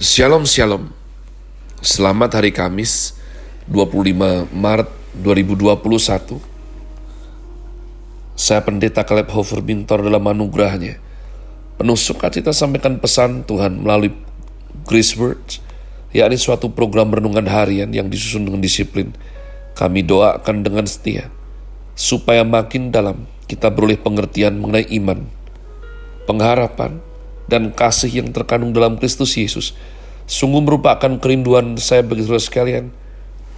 Shalom Shalom. Selamat hari Kamis 25 Maret 2021 Saya pendeta Caleb Hofer Bintor dalam anugerahnya. Penuh sukacita sampaikan pesan Tuhan melalui Grace Words yakni suatu program renungan harian yang disusun dengan disiplin. Kami doakan dengan setia supaya makin dalam kita beroleh pengertian mengenai iman, pengharapan, dan kasih yang terkandung dalam Kristus Yesus sungguh merupakan kerinduan saya bagi saudara sekalian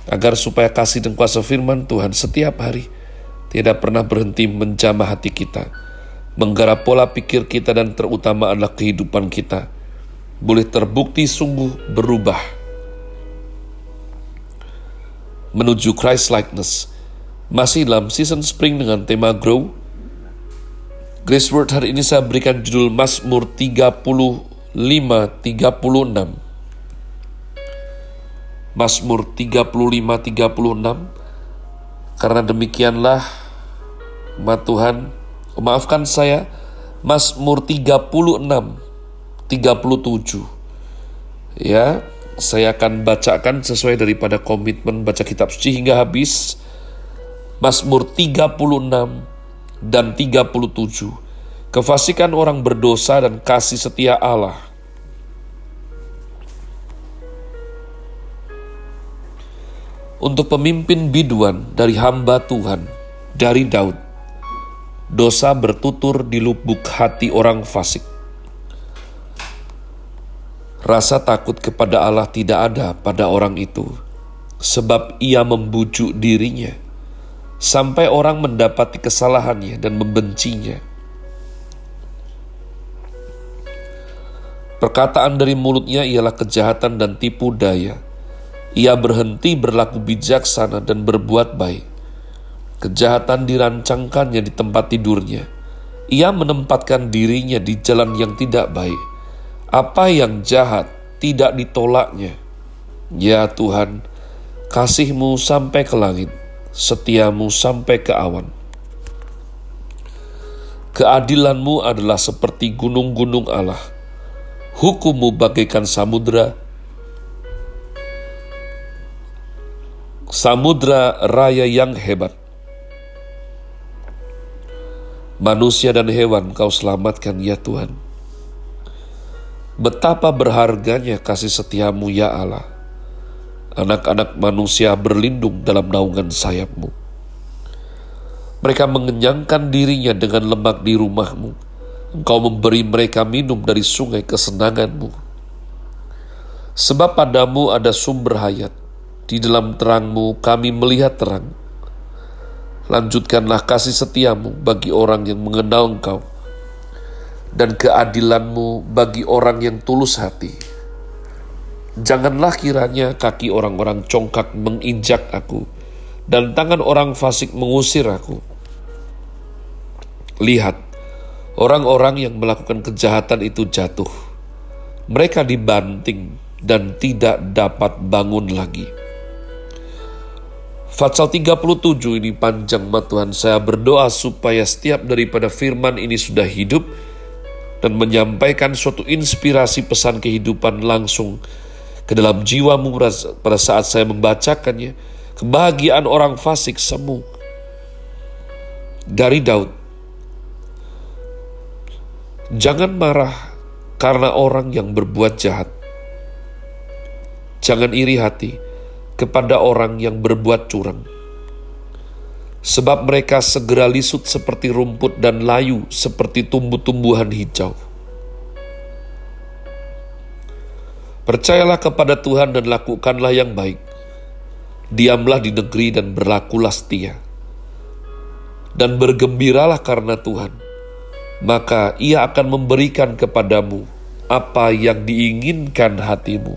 agar supaya kasih dan kuasa firman Tuhan setiap hari tidak pernah berhenti menjamah hati kita, menggarap pola pikir kita dan terutama adalah kehidupan kita boleh terbukti sungguh berubah menuju Christ likeness. Masih dalam season spring dengan tema Grow, Grace Word hari ini saya berikan judul Mazmur 35 36. Mazmur 35 36 karena demikianlah Ma Tuhan. Maafkan saya Mazmur 36 37 ya saya akan bacakan sesuai daripada komitmen baca kitab suci hingga habis. Mazmur 36 dan 37. Kefasikan orang berdosa dan kasih setia Allah. Untuk pemimpin biduan dari hamba Tuhan, dari Daud, dosa bertutur di lubuk hati orang fasik. Rasa takut kepada Allah tidak ada pada orang itu, sebab ia membujuk dirinya sampai orang mendapati kesalahannya dan membencinya. Perkataan dari mulutnya ialah kejahatan dan tipu daya. Ia berhenti berlaku bijaksana dan berbuat baik. Kejahatan dirancangkannya di tempat tidurnya. Ia menempatkan dirinya di jalan yang tidak baik. Apa yang jahat tidak ditolaknya. Ya Tuhan, kasihmu sampai ke langit setiamu sampai ke awan. Keadilanmu adalah seperti gunung-gunung Allah. Hukummu bagaikan samudra. Samudra raya yang hebat. Manusia dan hewan kau selamatkan ya Tuhan. Betapa berharganya kasih setiamu ya Allah anak-anak manusia berlindung dalam naungan sayapmu. Mereka mengenyangkan dirinya dengan lemak di rumahmu. Engkau memberi mereka minum dari sungai kesenanganmu. Sebab padamu ada sumber hayat. Di dalam terangmu kami melihat terang. Lanjutkanlah kasih setiamu bagi orang yang mengenal engkau. Dan keadilanmu bagi orang yang tulus hati Janganlah kiranya kaki orang-orang congkak menginjak aku, dan tangan orang fasik mengusir aku. Lihat, orang-orang yang melakukan kejahatan itu jatuh. Mereka dibanting dan tidak dapat bangun lagi. Fatsal 37 ini panjang ma Tuhan saya berdoa supaya setiap daripada firman ini sudah hidup dan menyampaikan suatu inspirasi pesan kehidupan langsung ke dalam jiwamu pada saat saya membacakannya. Kebahagiaan orang fasik semu. Dari Daud. Jangan marah karena orang yang berbuat jahat. Jangan iri hati kepada orang yang berbuat curang. Sebab mereka segera lisut seperti rumput dan layu seperti tumbuh-tumbuhan hijau. Percayalah kepada Tuhan dan lakukanlah yang baik. Diamlah di negeri dan berlakulah setia. Dan bergembiralah karena Tuhan. Maka ia akan memberikan kepadamu apa yang diinginkan hatimu.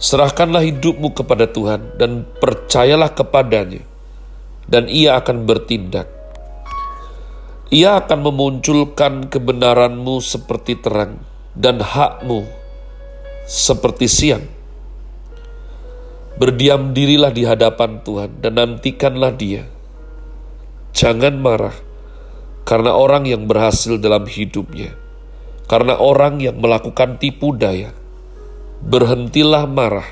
Serahkanlah hidupmu kepada Tuhan dan percayalah kepadanya, dan ia akan bertindak. Ia akan memunculkan kebenaranmu seperti terang, dan hakmu seperti siang. Berdiam dirilah di hadapan Tuhan dan nantikanlah Dia. Jangan marah karena orang yang berhasil dalam hidupnya, Karena orang yang melakukan tipu daya, berhentilah marah,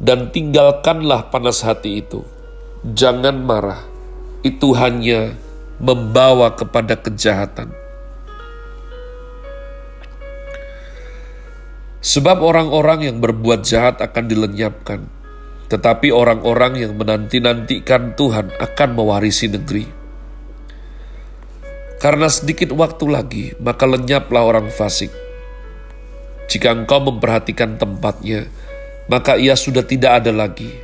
dan tinggalkanlah panas hati itu. Jangan marah, itu hanya membawa kepada kejahatan. Sebab orang-orang yang berbuat jahat akan dilenyapkan, tetapi orang-orang yang menanti-nantikan Tuhan akan mewarisi negeri. Karena sedikit waktu lagi, maka lenyaplah orang fasik. Jika engkau memperhatikan tempatnya, maka ia sudah tidak ada lagi.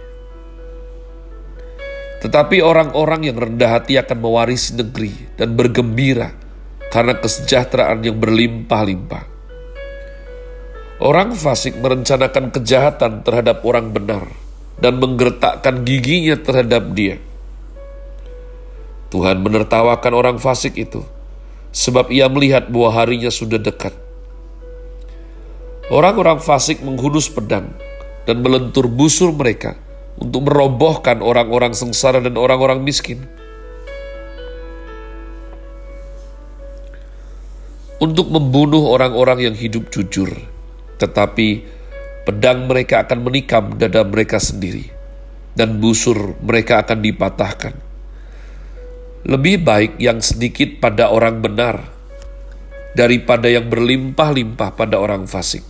Tetapi orang-orang yang rendah hati akan mewarisi negeri dan bergembira karena kesejahteraan yang berlimpah-limpah. Orang fasik merencanakan kejahatan terhadap orang benar dan menggertakkan giginya terhadap dia. Tuhan menertawakan orang fasik itu, sebab ia melihat bahwa harinya sudah dekat. Orang-orang fasik menghunus pedang dan melentur busur mereka untuk merobohkan orang-orang sengsara dan orang-orang miskin. Untuk membunuh orang-orang yang hidup jujur, tetapi pedang mereka akan menikam dada mereka sendiri, dan busur mereka akan dipatahkan. Lebih baik yang sedikit pada orang benar daripada yang berlimpah-limpah pada orang fasik.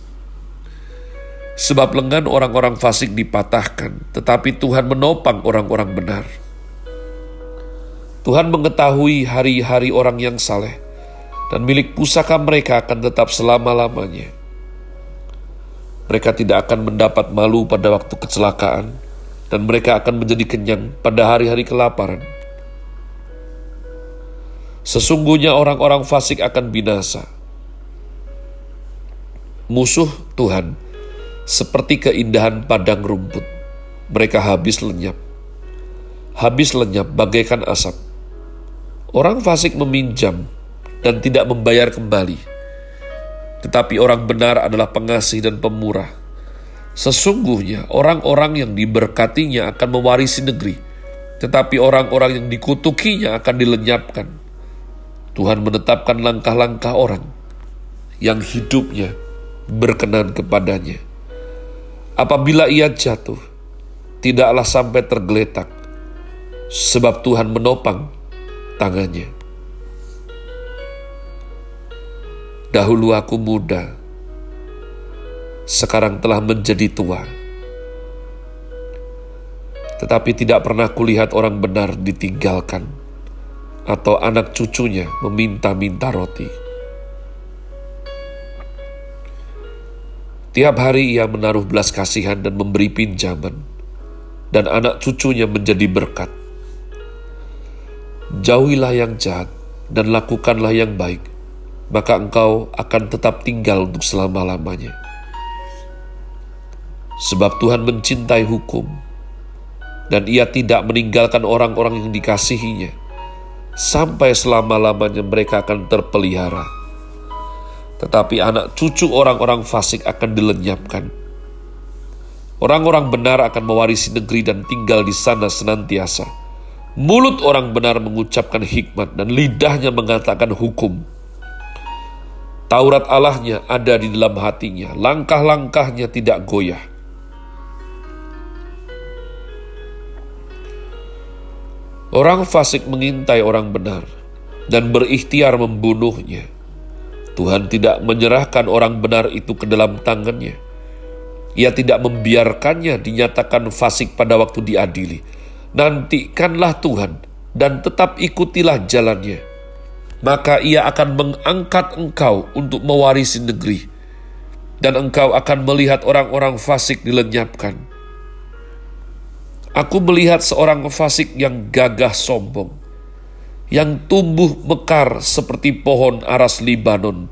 Sebab lengan orang-orang fasik dipatahkan, tetapi Tuhan menopang orang-orang benar. Tuhan mengetahui hari-hari orang yang saleh, dan milik pusaka mereka akan tetap selama-lamanya. Mereka tidak akan mendapat malu pada waktu kecelakaan, dan mereka akan menjadi kenyang pada hari-hari kelaparan. Sesungguhnya orang-orang fasik akan binasa. Musuh Tuhan seperti keindahan padang rumput. Mereka habis lenyap. Habis lenyap bagaikan asap. Orang fasik meminjam dan tidak membayar kembali tetapi orang benar adalah pengasih dan pemurah. Sesungguhnya orang-orang yang diberkatinya akan mewarisi negeri, tetapi orang-orang yang dikutukinya akan dilenyapkan. Tuhan menetapkan langkah-langkah orang yang hidupnya berkenan kepadanya. Apabila ia jatuh, tidaklah sampai tergeletak, sebab Tuhan menopang tangannya. Dahulu aku muda, sekarang telah menjadi tua. Tetapi tidak pernah kulihat orang benar ditinggalkan, atau anak cucunya meminta-minta roti. Tiap hari ia menaruh belas kasihan dan memberi pinjaman, dan anak cucunya menjadi berkat. Jauhilah yang jahat dan lakukanlah yang baik, maka engkau akan tetap tinggal untuk selama-lamanya. Sebab Tuhan mencintai hukum, dan ia tidak meninggalkan orang-orang yang dikasihinya, sampai selama-lamanya mereka akan terpelihara. Tetapi anak cucu orang-orang fasik akan dilenyapkan. Orang-orang benar akan mewarisi negeri dan tinggal di sana senantiasa. Mulut orang benar mengucapkan hikmat dan lidahnya mengatakan hukum. Taurat Allahnya ada di dalam hatinya, langkah-langkahnya tidak goyah. Orang fasik mengintai orang benar dan berikhtiar membunuhnya. Tuhan tidak menyerahkan orang benar itu ke dalam tangannya. Ia tidak membiarkannya dinyatakan fasik pada waktu diadili. Nantikanlah Tuhan dan tetap ikutilah jalannya maka ia akan mengangkat engkau untuk mewarisi negeri, dan engkau akan melihat orang-orang fasik dilenyapkan. Aku melihat seorang fasik yang gagah sombong, yang tumbuh mekar seperti pohon aras Libanon.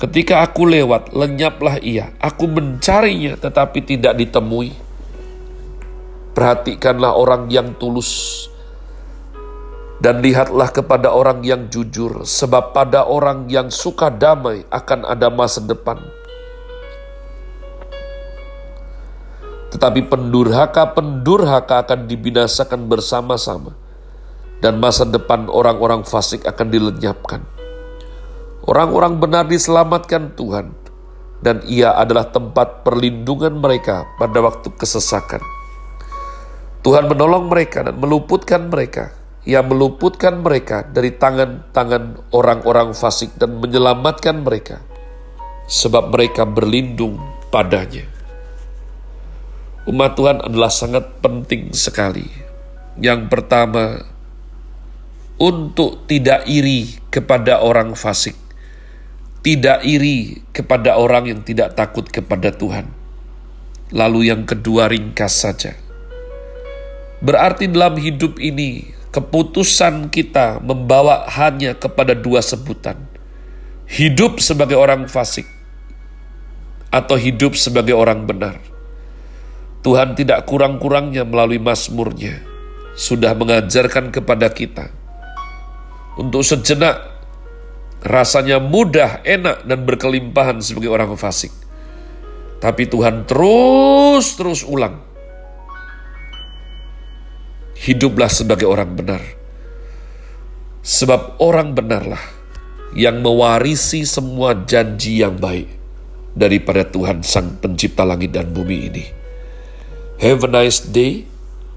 Ketika aku lewat, lenyaplah ia. Aku mencarinya, tetapi tidak ditemui. Perhatikanlah orang yang tulus, dan lihatlah kepada orang yang jujur, sebab pada orang yang suka damai akan ada masa depan. Tetapi pendurhaka-pendurhaka akan dibinasakan bersama-sama, dan masa depan orang-orang fasik akan dilenyapkan. Orang-orang benar diselamatkan Tuhan, dan ia adalah tempat perlindungan mereka pada waktu kesesakan. Tuhan menolong mereka dan meluputkan mereka. Ia meluputkan mereka dari tangan-tangan orang-orang fasik dan menyelamatkan mereka, sebab mereka berlindung padanya. Umat Tuhan adalah sangat penting sekali. Yang pertama, untuk tidak iri kepada orang fasik tidak iri kepada orang yang tidak takut kepada Tuhan. Lalu yang kedua ringkas saja. Berarti dalam hidup ini keputusan kita membawa hanya kepada dua sebutan. Hidup sebagai orang fasik atau hidup sebagai orang benar. Tuhan tidak kurang-kurangnya melalui Mazmurnya sudah mengajarkan kepada kita untuk sejenak rasanya mudah, enak, dan berkelimpahan sebagai orang fasik. Tapi Tuhan terus-terus ulang. Hiduplah sebagai orang benar. Sebab orang benarlah yang mewarisi semua janji yang baik daripada Tuhan Sang Pencipta langit dan bumi ini. Have a nice day.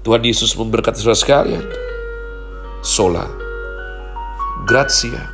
Tuhan Yesus memberkati saudara sekalian. Sola. Grazie.